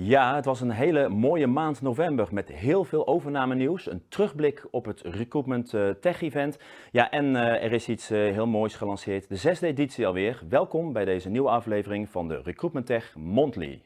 Ja, het was een hele mooie maand november met heel veel overname nieuws. Een terugblik op het Recruitment eh, Tech Event. Ja, en uh, er is iets uh, heel moois gelanceerd. De zesde editie alweer. Welkom bij deze nieuwe aflevering van de Recruitment Tech Monthly.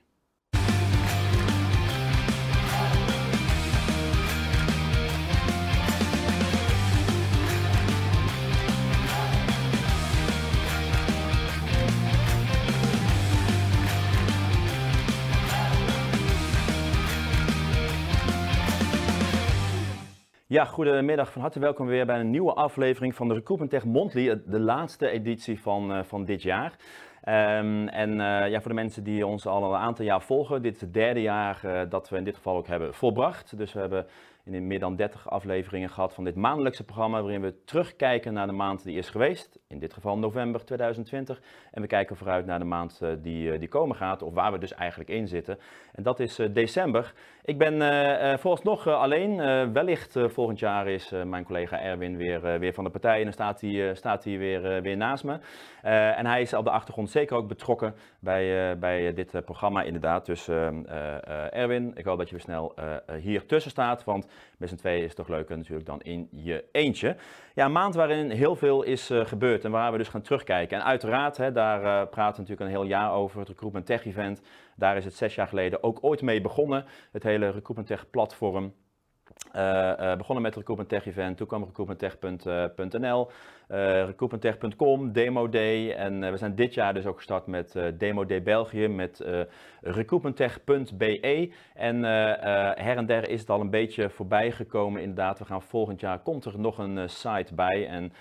Ja, goedemiddag. Van harte welkom weer bij een nieuwe aflevering van de Recruitment Tech Monthly, de laatste editie van, uh, van dit jaar. Um, en uh, ja, voor de mensen die ons al een aantal jaar volgen, dit is het derde jaar uh, dat we in dit geval ook hebben volbracht. Dus we hebben in meer dan 30 afleveringen gehad van dit maandelijkse programma, waarin we terugkijken naar de maand die is geweest, in dit geval november 2020. En we kijken vooruit naar de maand die, die komen gaat, of waar we dus eigenlijk in zitten. En dat is december. Ik ben uh, vooralsnog uh, alleen. wellicht volgend jaar is mijn collega Erwin weer, weer van de partij en dan staat hij, staat hij weer, weer naast me. en hij is op de achtergrond zeker ook betrokken bij, bij dit programma inderdaad. Dus Erwin, ik hoop dat je weer snel hier tussen staat, want met z'n tweeën is het toch leuker natuurlijk dan in je eentje. Ja, een maand waarin heel veel is gebeurd en waar we dus gaan terugkijken. En uiteraard, hè, daar praten we natuurlijk een heel jaar over, het Recruitment Tech Event. Daar is het zes jaar geleden ook ooit mee begonnen. Het hele Recruitment Tech platform. Uh, uh, begonnen met Recruitment Tech Event, toen kwam recruitmenttech.nl, uh, recruitmenttech.com, Demo Day en we zijn dit jaar dus ook gestart met Demo Day België met recruitmenttech.be en her en der is het al een beetje voorbij gekomen inderdaad. We gaan volgend jaar, komt er nog een site bij en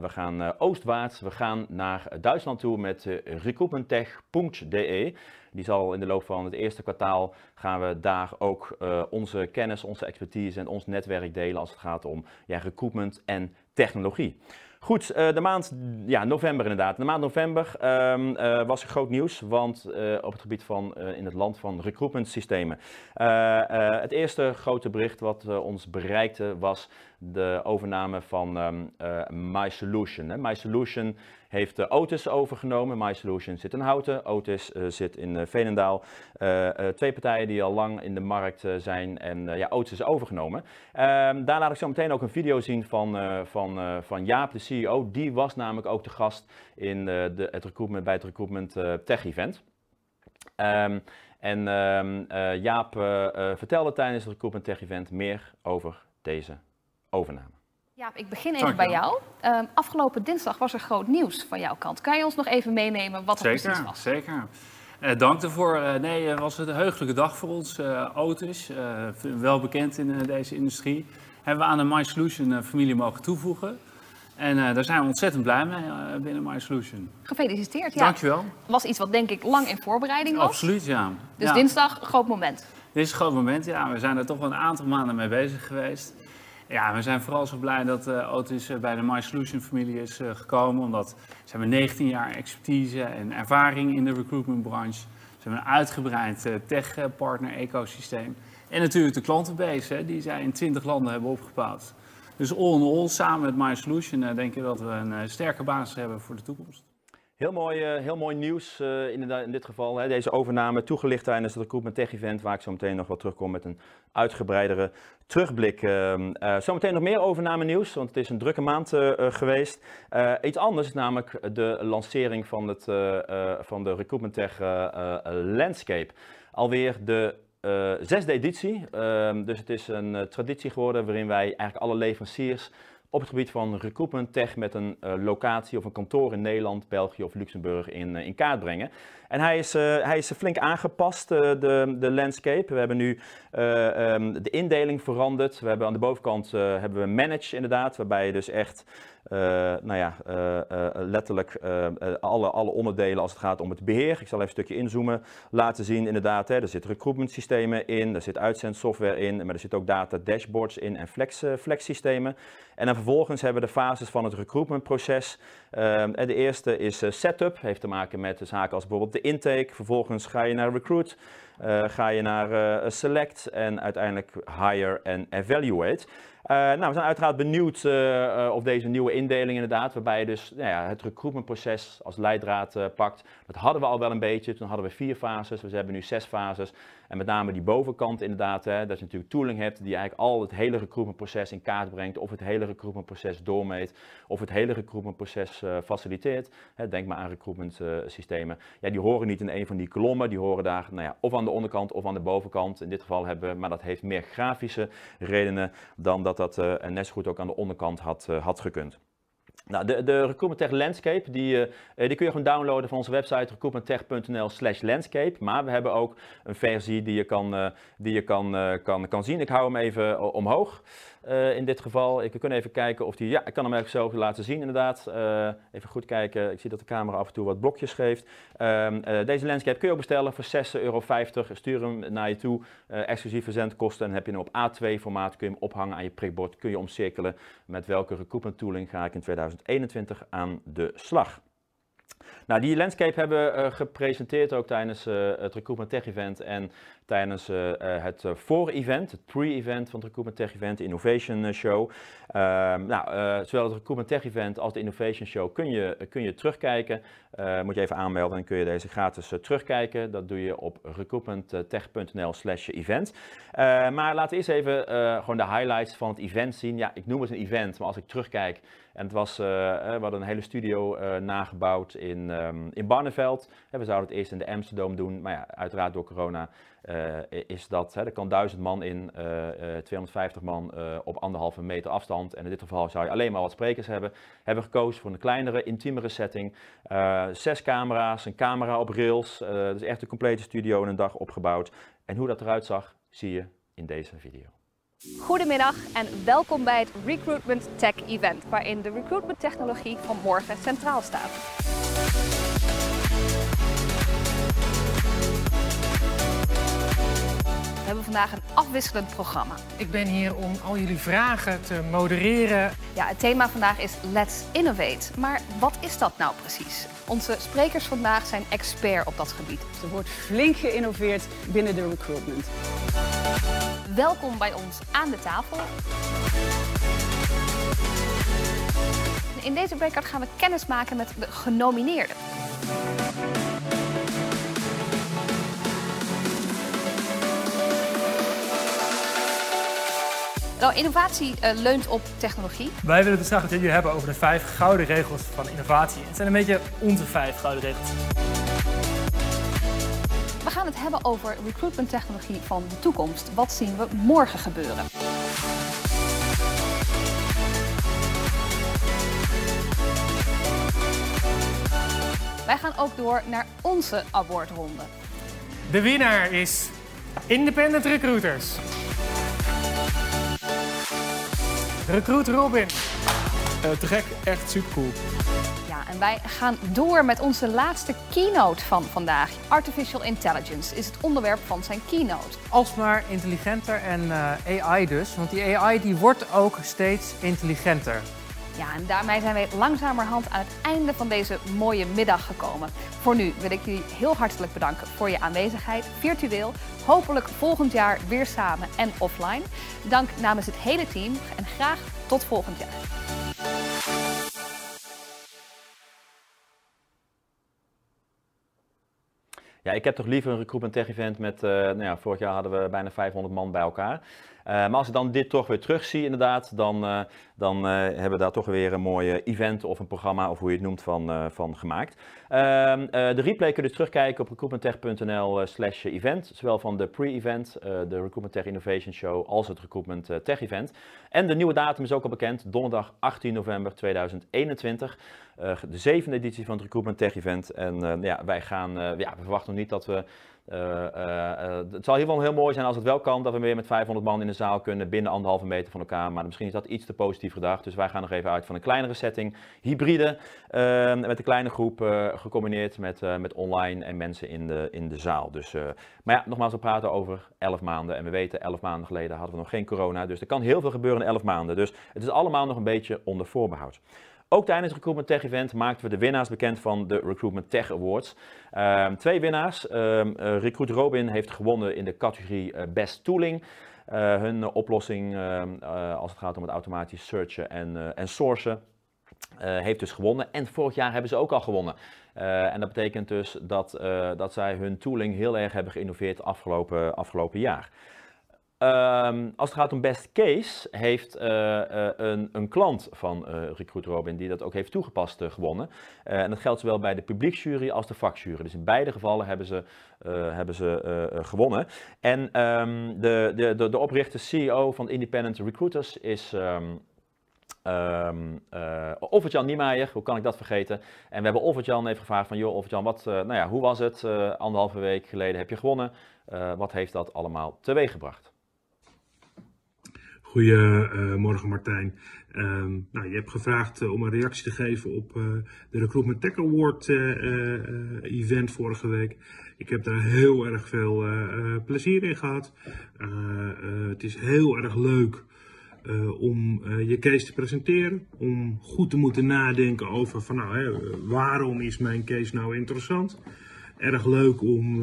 we gaan oostwaarts, we gaan naar Duitsland toe met recruitmenttech.de. Die zal in de loop van het eerste kwartaal gaan we daar ook uh, onze kennis, onze expertise en ons netwerk delen als het gaat om ja, recruitment en technologie. Goed, uh, de maand ja, november inderdaad. De maand november um, uh, was er groot nieuws, want op het gebied van in het land van recruitment systemen. het eerste grote bericht wat ons bereikte was de overname van um, MySolution. MySolution heeft uh, Otis overgenomen. MySolution zit in Houten, Otis zit in Veenendaal. twee partijen die al lang in de markt zijn en ja, Otis is overgenomen. Ehm, daar laat ik zo meteen ook een video zien van, van, van Jaap, de CEO. Die was namelijk ook de gast in de, het recruitment, bij het Recruitment Tech Event. Um, en um, Jaap vertelde tijdens het Recruitment Tech Event meer over deze overname. Ja, ik begin even bij jou. Afgelopen dinsdag was er groot nieuws van jouw kant. Kan je ons nog even meenemen wat er precies was? Zeker, uh, dank ervoor. Uh, nee, het was een heugelijke dag voor ons. Otis, wel bekend in deze industrie, hebben we aan de MySolution familie mogen toevoegen. En daar zijn we ontzettend blij mee binnen MySolution. Gefeliciteerd, ja. Dankjewel. was iets wat denk ik lang in voorbereiding was. Absoluut, ja. Dus ja. dinsdag, groot moment. Dit is een groot moment, ja. We zijn er toch wel een aantal maanden mee bezig geweest. Ja, we zijn vooral zo blij dat uh, Otis bij de MySolution familie is uh, gekomen. Omdat ze hebben 19 jaar expertise en ervaring in de recruitmentbranche. Ze hebben een uitgebreid uh, tech-partner ecosysteem. En natuurlijk de klantenbase hè, die zij in 20 landen hebben opgebouwd. Dus all in all, samen met MySolution denk ik dat we een sterke basis hebben voor de toekomst. Heel mooi, uh, heel mooi nieuws uh, in, dit geval. Deze overname toegelicht tijdens het Recruitment Tech Event, waar ik zo meteen nog wel terugkom met een uitgebreidere terugblik. Uh, zometeen nog meer overname nieuws, want het is een drukke maand geweest. iets anders namelijk de lancering van, het, van de Recruitment Tech Landscape. Alweer de zesde editie, ehm, dus het is een traditie geworden waarin wij eigenlijk alle leveranciers op het gebied van recruitment tech met een uh, locatie of een kantoor in Nederland, België of Luxemburg in, uh, in kaart brengen. En hij is, uh, hij is flink aangepast, de, de landscape. We hebben nu um, de indeling veranderd. We hebben aan de bovenkant hebben we manage inderdaad, waarbij je dus echt nou ja, letterlijk alle, alle onderdelen als het gaat om het beheer. Ik zal even een stukje inzoomen, laten zien inderdaad. Hè, er zitten recruitment systemen in, er zit uitzendsoftware in, maar er zit ook data dashboards in en flex, flex systemen. En dan vervolgens hebben we de fases van het recruitment proces. De eerste is setup, heeft te maken met zaken als bijvoorbeeld de intake. Vervolgens ga je naar recruit. Uh, ga je naar uh, select en uiteindelijk hire en evaluate. Nou, we zijn uiteraard benieuwd of deze nieuwe indeling inderdaad, waarbij je dus nou ja, het recruitmentproces als leidraad pakt. Dat hadden we al wel een beetje. Toen hadden we vier fases, we hebben nu zes fases. En met name die bovenkant inderdaad, hè, dat je natuurlijk tooling hebt die eigenlijk al het hele recruitmentproces in kaart brengt, of het hele recruitmentproces doormeet, of het hele recruitmentproces faciliteert. Hè, denk maar aan recruitment systemen. Ja, die horen niet in een van die kolommen, die horen daar nou ja, of aan de onderkant of aan de bovenkant. In dit geval hebben we, maar dat heeft meer grafische redenen dan dat dat uh, net zo goed ook aan de onderkant had, had gekund. Nou, de, de Recruitment Tech Landscape, die, uh, die kun je gewoon downloaden van onze website recruitmenttech.nl slash landscape. Maar we hebben ook een versie die je kan, die je kan, kan, kan zien. Ik hou hem even omhoog. Uh, in dit geval. Ik kan even kijken of die, ja, ik kan hem eigenlijk zo laten zien inderdaad. Uh, even goed kijken, ik zie dat de camera af en toe wat blokjes geeft. Uh, deze landscape kun je ook bestellen voor 6,50 euro. Stuur hem naar je toe, exclusief verzendkosten. En heb je hem op A2 formaat, kun je hem ophangen aan je prikbord. Kun je omcirkelen met welke recruitment tooling ga ik in 2021 aan de slag. Nou, die landscape hebben we gepresenteerd ook tijdens het Recruitment Tech Event en tijdens uh, het voor-event, het pre-event van het Recruitment Tech Event, de Innovation Show. Ehm, nou, zowel het Recruitment Tech Event als de Innovation Show kun je, kun je terugkijken. moet je even aanmelden en kun je deze gratis terugkijken. Dat doe je op recruitmenttech.nl slash event. maar laten we eerst even gewoon de highlights van het event zien. Ja, ik noem het een event, maar als ik terugkijk en het was, we hadden een hele studio nagebouwd in, um, in Barneveld. we zouden het eerst in de Amsterdam doen, maar ja, uiteraard door corona uh, is dat, hè, er kan 1000 man in, 250 man op anderhalve meter afstand. En in dit geval zou je alleen maar wat sprekers hebben. Hebben gekozen voor een kleinere, intiemere setting. zes camera's, een camera op rails. dus echt een complete studio in een dag opgebouwd. En hoe dat eruit zag, zie je in deze video. Goedemiddag en welkom bij het Recruitment Tech Event, waarin de recruitment technologie van morgen centraal staat. We hebben vandaag een afwisselend programma. Ik ben hier om al jullie vragen te modereren. Ja, het thema vandaag is Let's Innovate. Maar wat is dat nou precies? Onze sprekers vandaag zijn expert op dat gebied. Er wordt flink geïnnoveerd binnen de recruitment. Welkom bij ons aan de tafel. In deze breakout gaan we kennis maken met de genomineerden. Nou, innovatie uh, leunt op technologie. Wij willen dus graag het jullie hebben over de vijf gouden regels van innovatie. Het zijn een beetje onze vijf gouden regels. We gaan het hebben over recruitment technologie van de toekomst. Wat zien we morgen gebeuren? Wij gaan ook door naar onze awardronde. De winnaar is Independent Recruiters. Recruit Robin. Uh, te gek, echt super cool. Ja, en wij gaan door met onze laatste keynote van vandaag. Artificial Intelligence is het onderwerp van zijn keynote. Alsmaar intelligenter en uh, AI dus, want die AI die wordt ook steeds intelligenter. Ja, en daarmee zijn wij langzamerhand aan het einde van deze mooie middag gekomen. Voor nu wil ik jullie heel hartelijk bedanken voor je aanwezigheid, virtueel. Hopelijk volgend jaar weer samen en offline. Dank namens het hele team en graag tot volgend jaar. Ja, ik heb toch liever een recruitment tech event met, uh, nou ja, vorig jaar hadden we bijna 500 man bij elkaar. Uh, maar als ik dan dit toch weer terugzie inderdaad, dan, uh, dan hebben we daar toch weer een mooie event of een programma, of hoe je het noemt, van, van gemaakt. Ehm, de replay kun je dus terugkijken op recruitmenttech.nl slash event, zowel van de pre-event, de Recruitment Tech Innovation Show, als het Recruitment Tech Event. En de nieuwe datum is ook al bekend, donderdag 18 november 2021. Uh, de zevende editie van het Recruitment Tech Event. En uh, ja, wij gaan, uh, ja, we verwachten nog niet dat we. het zal ieder geval heel mooi zijn als het wel kan dat we weer met 500 man in de zaal kunnen binnen anderhalve meter van elkaar. Maar misschien is dat iets te positief gedacht. Dus wij gaan nog even uit van een kleinere setting, hybride, met een kleine groep gecombineerd met, met online en mensen in de, in de zaal. Dus, maar ja, nogmaals, we praten over 11 maanden. En we weten, 11 maanden geleden hadden we nog geen corona. Dus er kan heel veel gebeuren in 11 maanden. Dus het is allemaal nog een beetje onder voorbehoud. Ook tijdens het Recruitment Tech Event maakten we de winnaars bekend van de Recruitment Tech Awards. Um, twee winnaars. Um, Recruit Robin heeft gewonnen in de categorie uh, Best Tooling. hun oplossing als het gaat om het automatisch searchen en, en sourcen. heeft dus gewonnen. En vorig jaar hebben ze ook al gewonnen. en dat betekent dus dat, dat zij hun tooling heel erg hebben geïnnoveerd afgelopen, afgelopen jaar. Um, als het gaat om best case, heeft uh, uh, een, een, klant van uh, Recruit Robin die dat ook heeft toegepast gewonnen. en dat geldt zowel bij de publieksjury als de vakjury. Dus in beide gevallen hebben ze, hebben ze gewonnen. En um, de, de, de, oprichter CEO van Independent Recruiters is... Um, Um, uh, Offertjan Niemeyer, hoe kan ik dat vergeten? En we hebben Offertjan even gevraagd van, joh Offertjan, wat, nou ja, hoe was het? Uh, anderhalve week geleden heb je gewonnen. wat heeft dat allemaal teweeg gebracht? Goedemorgen Martijn. Um, nou, je hebt gevraagd uh, om een reactie te geven op uh, de Recruitment Tech Award uh, event vorige week. Ik heb daar heel erg veel plezier in gehad. het is heel erg leuk om je case te presenteren. Om goed te moeten nadenken over van nou, hè, waarom is mijn case nou interessant. Erg leuk om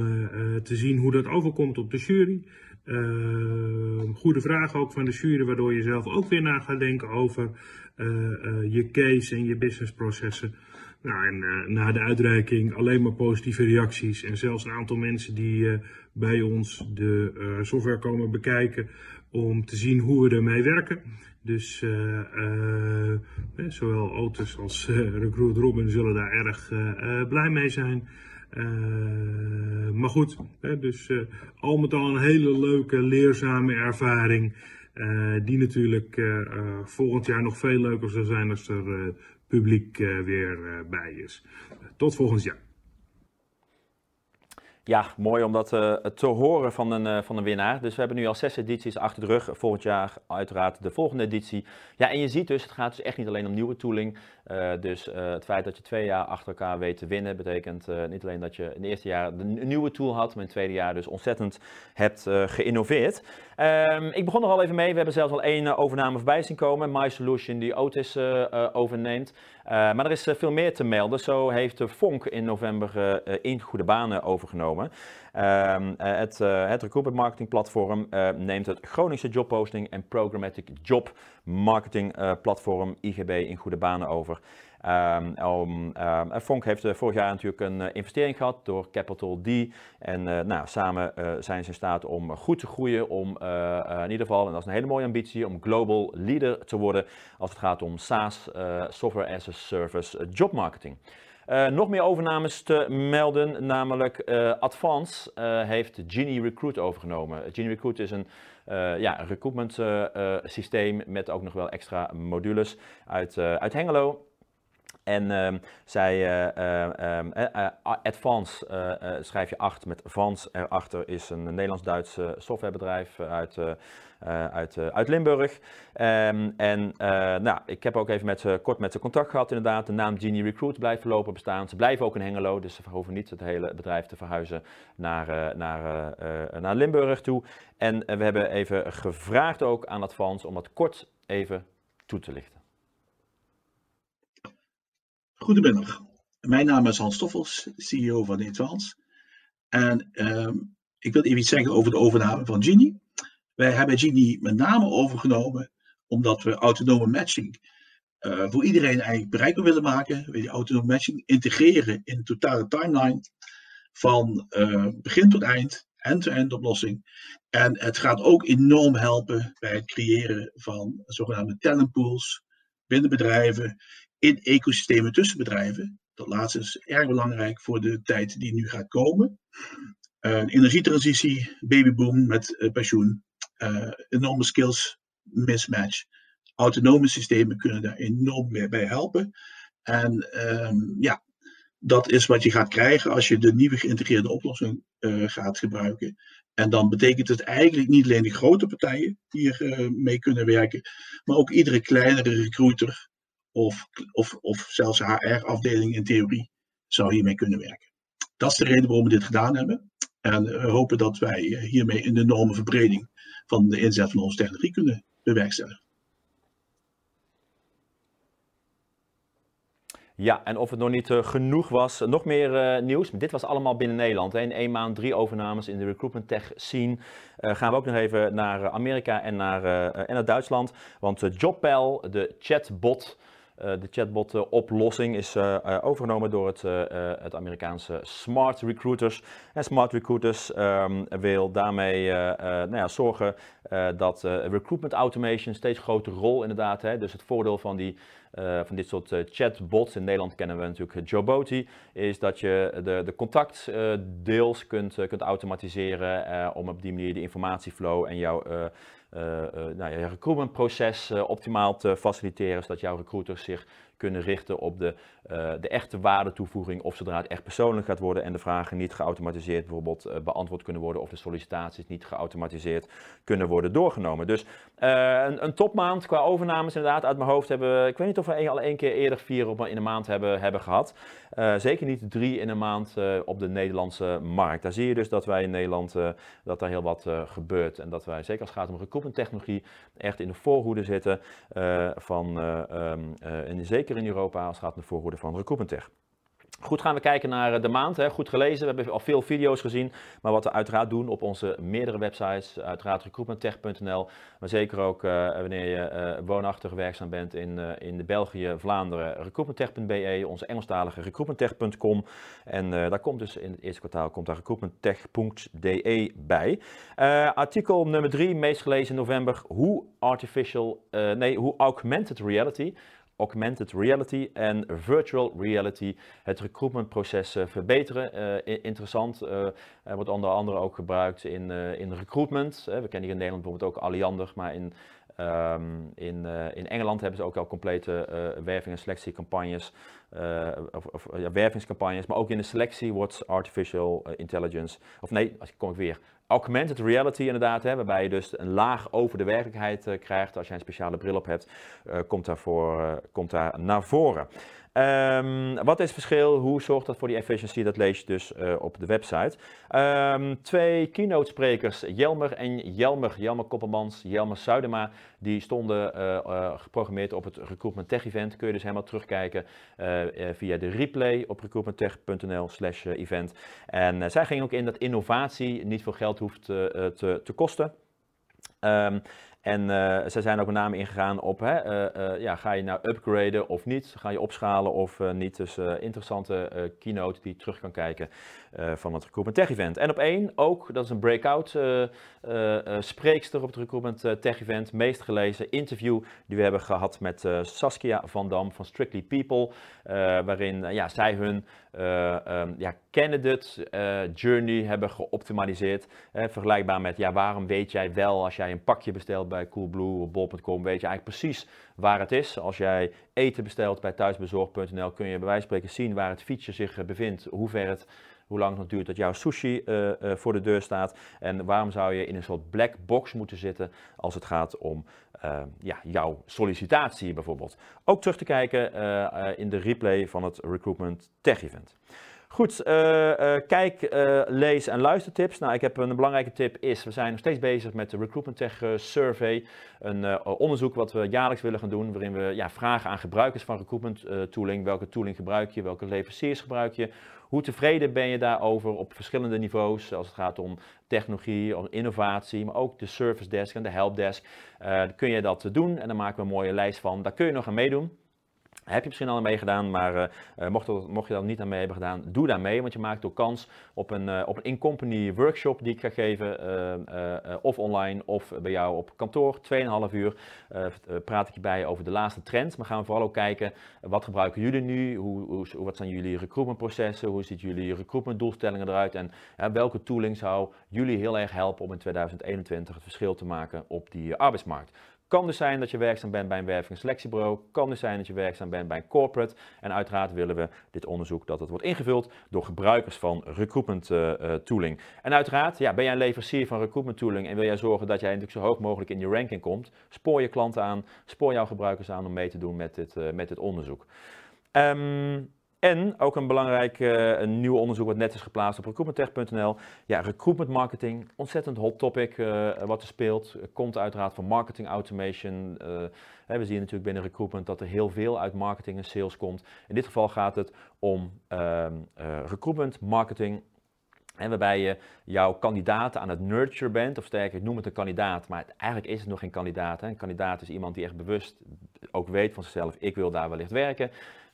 te zien hoe dat overkomt op de jury. Uh, goede vraag ook van de jury, waardoor je zelf ook weer na gaat denken over uh, uh, je case en je businessprocessen. Nou, en uh, na de uitreiking alleen maar positieve reacties en zelfs een aantal mensen die bij ons de software komen bekijken om te zien hoe we ermee werken. Dus zowel Otis als Recruit Robin zullen daar erg blij mee zijn. Maar goed, dus al met al een hele leuke, leerzame ervaring. Die natuurlijk volgend jaar nog veel leuker zal zijn als er publiek weer bij is. tot volgend jaar. Ja, mooi om dat uh, te horen van een, uh, van een winnaar. Dus we hebben nu al zes edities achter de rug. Volgend jaar uiteraard de volgende editie. Ja, en je ziet dus, het gaat dus echt niet alleen om nieuwe tooling. Uh, dus het feit dat je twee jaar achter elkaar weet te winnen, betekent niet alleen dat je in het eerste jaar een nieuwe tool had, maar in het tweede jaar dus ontzettend hebt geïnnoveerd. Um, ik begon er al even mee. We hebben zelfs al één overname voorbij zien komen. My Solution die Otis overneemt. maar er is veel meer te melden. Zo heeft Fonk in november in goede banen overgenomen. Ehm, eh, het, het recruitment marketing platform neemt het Groningse jobposting en programmatic job marketing platform IGB in goede banen over. Um, um, Fonk heeft vorig jaar natuurlijk een investering gehad door Capital D. En nou, samen zijn ze in staat om goed te groeien, om in ieder geval, en dat is een hele mooie ambitie, om global leader te worden als het gaat om SaaS, Software as a Service, job marketing. Uh, nog meer overnames te melden, namelijk uh, Advance uh, heeft Genie Recruit overgenomen. Genie Recruit is een ja, recruitment systeem met ook nog wel extra modules uit, uit Hengelo. En uh, zij, uh, Advance schrijf je 8 met Vans erachter, is een Nederlands-Duits softwarebedrijf uit, uit, uit Limburg. Um, en nou, ik heb ook even met ze, kort met ze contact gehad inderdaad. De naam Genie Recruit blijft voorlopig bestaan. Ze blijven ook in Hengelo, dus ze hoeven niet het hele bedrijf te verhuizen naar, naar, naar Limburg toe. En we hebben even gevraagd ook aan Advance om dat kort even toe te lichten. Goedemiddag, mijn naam is Hans Stoffels, CEO van Advance. En uh, ik wil even iets zeggen over de overname van Genie. Wij hebben Genie met name overgenomen omdat we autonome matching uh, voor iedereen eigenlijk bereikbaar willen maken. We willen autonome matching integreren in de totale timeline van uh, begin tot eind, end-to-end oplossing. En het gaat ook enorm helpen bij het creëren van zogenaamde talentpools binnen bedrijven in ecosystemen tussen bedrijven. Dat laatste is erg belangrijk voor de tijd die nu gaat komen. Energietransitie, babyboom met uh, pensioen, uh, enorme skills mismatch. Autonome systemen kunnen daar enorm mee bij helpen. En um, ja, dat is wat je gaat krijgen als je de nieuwe geïntegreerde oplossing gaat gebruiken. En dan betekent het eigenlijk niet alleen de grote partijen hier mee kunnen werken, maar ook iedere kleinere recruiter of, of, of zelfs HR-afdeling in theorie zou hiermee kunnen werken. Dat is de reden waarom we dit gedaan hebben. En we hopen dat wij hiermee een enorme verbreding van de inzet van onze technologie kunnen bewerkstelligen. Ja, en of het nog niet uh, genoeg was, nog meer uh, nieuws. Dit was allemaal binnen Nederland. Hè. In één maand drie overnames in de recruitment tech scene. Gaan we ook nog even naar Amerika en naar, en naar Duitsland. Want JobPal, de chatbot, de chatbot-oplossing, is overgenomen door het, het Amerikaanse Smart Recruiters. En Smart Recruiters um, wil daarmee nou ja, zorgen dat recruitment automation een steeds grotere rol inderdaad. Hè. Dus het voordeel van die van dit soort chatbots. In Nederland kennen we natuurlijk Joboti. Is dat je de, de contactdeels kunt, kunt automatiseren om op die manier de informatieflow en jouw nou, je recruitmentproces optimaal te faciliteren. Zodat jouw recruiters zich kunnen richten op de, uh, de echte waardetoevoeging, of zodra het echt persoonlijk gaat worden en de vragen niet geautomatiseerd bijvoorbeeld uh, beantwoord kunnen worden, of de sollicitaties niet geautomatiseerd kunnen worden doorgenomen. Dus uh, een, een, topmaand qua overnames inderdaad uit mijn hoofd hebben, ik weet niet of we al één keer eerder vier op, in een maand hebben, hebben gehad. zeker niet drie in een maand op de Nederlandse markt. Daar zie je dus dat wij in Nederland, dat daar heel wat gebeurt en dat wij, zeker als het gaat om recruitment technologie, echt in de voorhoede zitten van, um, in, in Europa als het gaat om de voorhoede van Recruitment Goed, gaan we kijken naar eh, de maand. Hè. Goed gelezen, we hebben al veel video's gezien. Maar wat we uiteraard doen op onze meerdere websites, uiteraard recruitmenttech.nl. Maar zeker ook uh, wanneer je uh, woonachtig werkzaam bent in, in de België, Vlaanderen, recruitmenttech.be, onze Engelstalige recruitmenttech.com. En daar komt dus in het eerste kwartaal komt daar recruitmenttech.de bij. artikel nummer 3, meest gelezen in november, hoe artificial, nee, hoe augmented reality augmented reality en virtual reality het recruitmentproces uh, verbeteren. Uh, interessant, uh, wordt onder andere ook gebruikt in, in recruitment. we kennen hier in Nederland bijvoorbeeld ook Alliander, maar in, um, in, in Engeland hebben ze ook al complete werving- en selectiecampagnes, of, of ja, wervingscampagnes, maar ook in de selectie wordt artificial intelligence, of nee, als ik kom ik weer, augmented reality inderdaad, waarbij je dus een laag over de werkelijkheid krijgt. Als je een speciale bril op hebt, komt, daarvoor, komt daar naar voren. Um, wat is het verschil? Hoe zorgt dat voor die efficiency? Dat lees je dus uh, op de website. Um, twee keynote sprekers, Jelmer en Jelmer, Jelmer Koppelmans, Jelmer Zuidema, die stonden uh, uh, geprogrammeerd op het Recruitment Tech Event. Kun je dus helemaal terugkijken via de replay op recruitmenttech.nl slash event. En zij gingen ook in dat innovatie niet veel geld hoeft te, te kosten. Um, en uh, ze zijn ook met name ingegaan op, hè, uh, uh, ja, ga je nou upgraden of niet? Ga je opschalen of niet? Dus interessante keynote die je terug kan kijken van het Recruitment Tech Event. En op één ook, dat is een breakout spreekster op het Recruitment Tech Event. Meest gelezen interview die we hebben gehad met Saskia van Dam van Strictly People. waarin ja, zij hun um, ja, candidate journey hebben geoptimaliseerd. vergelijkbaar met, ja, waarom weet jij wel als jij een pakje bestelt bij Coolblue of bol.com weet je eigenlijk precies waar het is. Als jij eten bestelt bij thuisbezorg.nl kun je bij wijze van spreken zien waar het fietsje zich eh, bevindt, hoe ver het hoe lang het duurt dat jouw sushi uh, uh, voor de deur staat. En waarom zou je in een soort black box moeten zitten als het gaat om ja, jouw sollicitatie bijvoorbeeld. Ook terug te kijken in de replay van het Recruitment Tech Event. Goed, uh, uh, kijk, uh, lees en luistertips. Nou, ik heb een belangrijke tip is, we zijn nog steeds bezig met de Recruitment Tech Survey. Een onderzoek wat we jaarlijks willen gaan doen, waarin we ja, vragen aan gebruikers van recruitment tooling. Welke tooling gebruik je, welke leveranciers gebruik je? Hoe tevreden ben je daarover op verschillende niveaus, als het gaat om technologie, om innovatie, maar ook de service desk en de helpdesk. kun je dat doen en dan maken we een mooie lijst van. Daar kun je nog aan meedoen. Heb je misschien al mee gedaan, maar uh, mocht, er, mocht, je dat niet aan mee hebben gedaan, doe daar mee. Want je maakt ook kans op een, op een in-company workshop die ik ga geven. Of online of bij jou op kantoor. 2,5 uur praat ik je bij over de laatste trends. Maar gaan we vooral ook kijken, wat gebruiken jullie nu? Hoe, hoe, wat zijn jullie recruitmentprocessen? Hoe ziet jullie recruitmentdoelstellingen eruit? En welke tooling zou jullie heel erg helpen om in 2021 het verschil te maken op die arbeidsmarkt? Kan dus zijn dat je werkzaam bent bij een werving- en selectiebureau. Kan dus zijn dat je werkzaam bent bij een corporate. En uiteraard willen we dit onderzoek dat het wordt ingevuld door gebruikers van recruitment uh, uh, tooling. En uiteraard, ja, ben jij een leverancier van recruitment tooling en wil jij zorgen dat jij natuurlijk zo hoog mogelijk in je ranking komt, spoor je klanten aan, spoor jouw gebruikers aan om mee te doen met dit, uh, met dit onderzoek. Um, En ook een belangrijk uh, een nieuw onderzoek wat net is geplaatst op recruitmenttech.nl. Ja, recruitment marketing, ontzettend hot topic uh, wat er speelt. Komt uiteraard van marketing automation. We zien natuurlijk binnen recruitment dat er heel veel uit marketing en sales komt. In dit geval gaat het om ehm, recruitment marketing en waarbij je jouw kandidaten aan het nurture bent, of sterker, ik noem het een kandidaat, maar eigenlijk is het nog geen kandidaat. Hè. Een kandidaat is iemand die echt bewust ook weet van zichzelf, ik wil daar wellicht werken.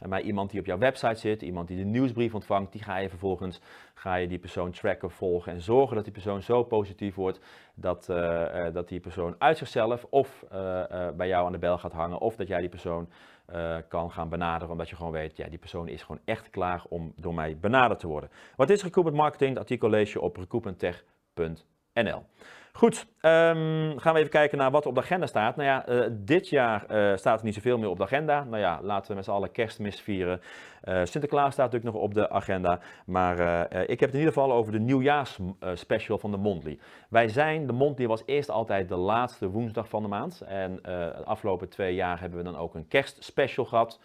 Maar iemand die op jouw website zit, iemand die de nieuwsbrief ontvangt, die ga je vervolgens, ga je die persoon tracken, volgen en zorgen dat die persoon zo positief wordt dat, uh, dat die persoon uit zichzelf of uh, bij jou aan de bel gaat hangen of dat jij die persoon kan gaan benaderen omdat je gewoon weet, ja die persoon is gewoon echt klaar om door mij benaderd te worden. Wat is recruitment marketing? Het artikel lees je op recruitmenttech.nl. Goed, um, gaan we even kijken naar wat op de agenda staat. Nou ja, uh, dit jaar uh, staat er niet zoveel meer op de agenda. Nou ja, laten we met z'n allen kerstmis vieren. Uh, Sinterklaas staat natuurlijk nog op de agenda. Maar ik heb het in ieder geval over de nieuwjaarsspecial van de Mondly. Wij zijn, de Mondly was eerst altijd de laatste woensdag van de maand. En de afgelopen twee jaar hebben we dan ook een kerstspecial gehad.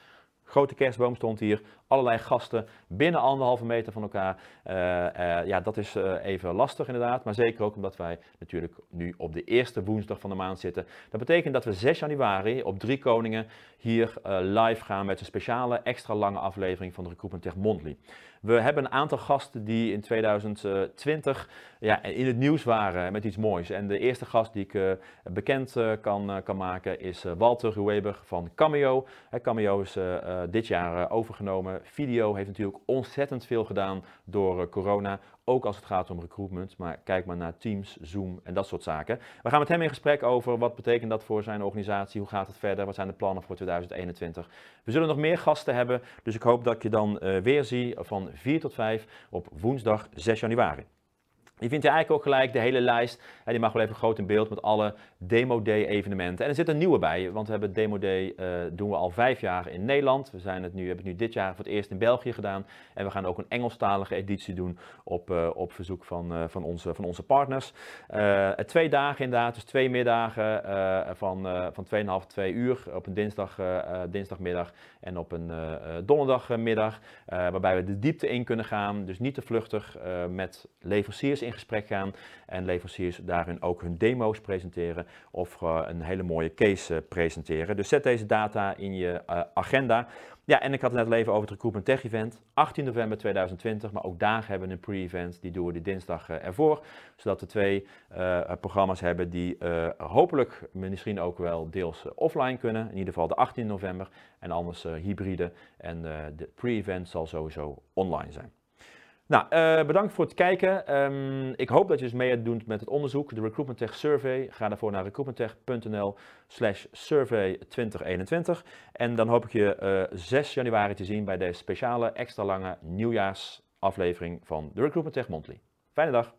Grote kerstboom stond hier, allerlei gasten binnen anderhalve meter van elkaar. Uh, uh, ja, dat is uh, even lastig inderdaad, maar zeker ook omdat wij natuurlijk nu op de eerste woensdag van de maand zitten. Dat betekent dat we 6 januari op Drie Koningen hier live gaan met een speciale extra lange aflevering van de Recruitment Tech Mondly. We hebben een aantal gasten die in 2020 ja, in het nieuws waren met iets moois. En de eerste gast die ik bekend kan, kan maken is Walter Rueber van Cameo. Cameo is dit jaar overgenomen Video heeft natuurlijk ontzettend veel gedaan door eh, corona, ook als het gaat om recruitment. Maar kijk maar naar Teams, Zoom en dat soort zaken. We gaan met hem in gesprek over wat betekent dat voor zijn organisatie, hoe gaat het verder, wat zijn de plannen voor 2021. We zullen nog meer gasten hebben, dus ik hoop dat ik je dan uh, weer zie van 4 tot 5 op woensdag 6 januari. Je vindt hier eigenlijk ook gelijk de hele lijst. En die mag wel even groot in beeld met alle Demo Day evenementen. En er zit een nieuwe bij, want we hebben Demo Day uh, doen we al vijf jaar in Nederland. We zijn het nu, hebben het nu dit jaar voor het eerst in België gedaan. En we gaan ook een Engelstalige editie doen op, uh, op verzoek van, uh, van, onze, van onze partners. twee dagen inderdaad, dus twee middagen van, van 2,5, 2 uur op een dinsdag, dinsdagmiddag en op een donderdagmiddag. waarbij we de diepte in kunnen gaan, dus niet te vluchtig met leveranciers in gesprek gaan en leveranciers daarin ook hun demo's presenteren of uh, een hele mooie case uh, presenteren. Dus zet deze data in je uh, agenda. Ja, en ik had het net al even over het Recruitment Tech Event. 18 november 2020, maar ook daar hebben we een pre-event. Die doen we die dinsdag ervoor. Zodat we twee programma's hebben die hopelijk misschien ook wel deels offline kunnen. In ieder geval de 18 november en anders hybride. En de pre-event zal sowieso online zijn. Nou, uh, bedankt voor het kijken. Um, ik hoop dat je dus mee doet met het onderzoek, de Recruitment Tech Survey. Ga daarvoor naar recruitmenttech.nl slash survey 2021. En dan hoop ik je uh, 6 januari te zien bij deze speciale extra lange nieuwjaarsaflevering van de Recruitment Tech Monthly. Fijne dag!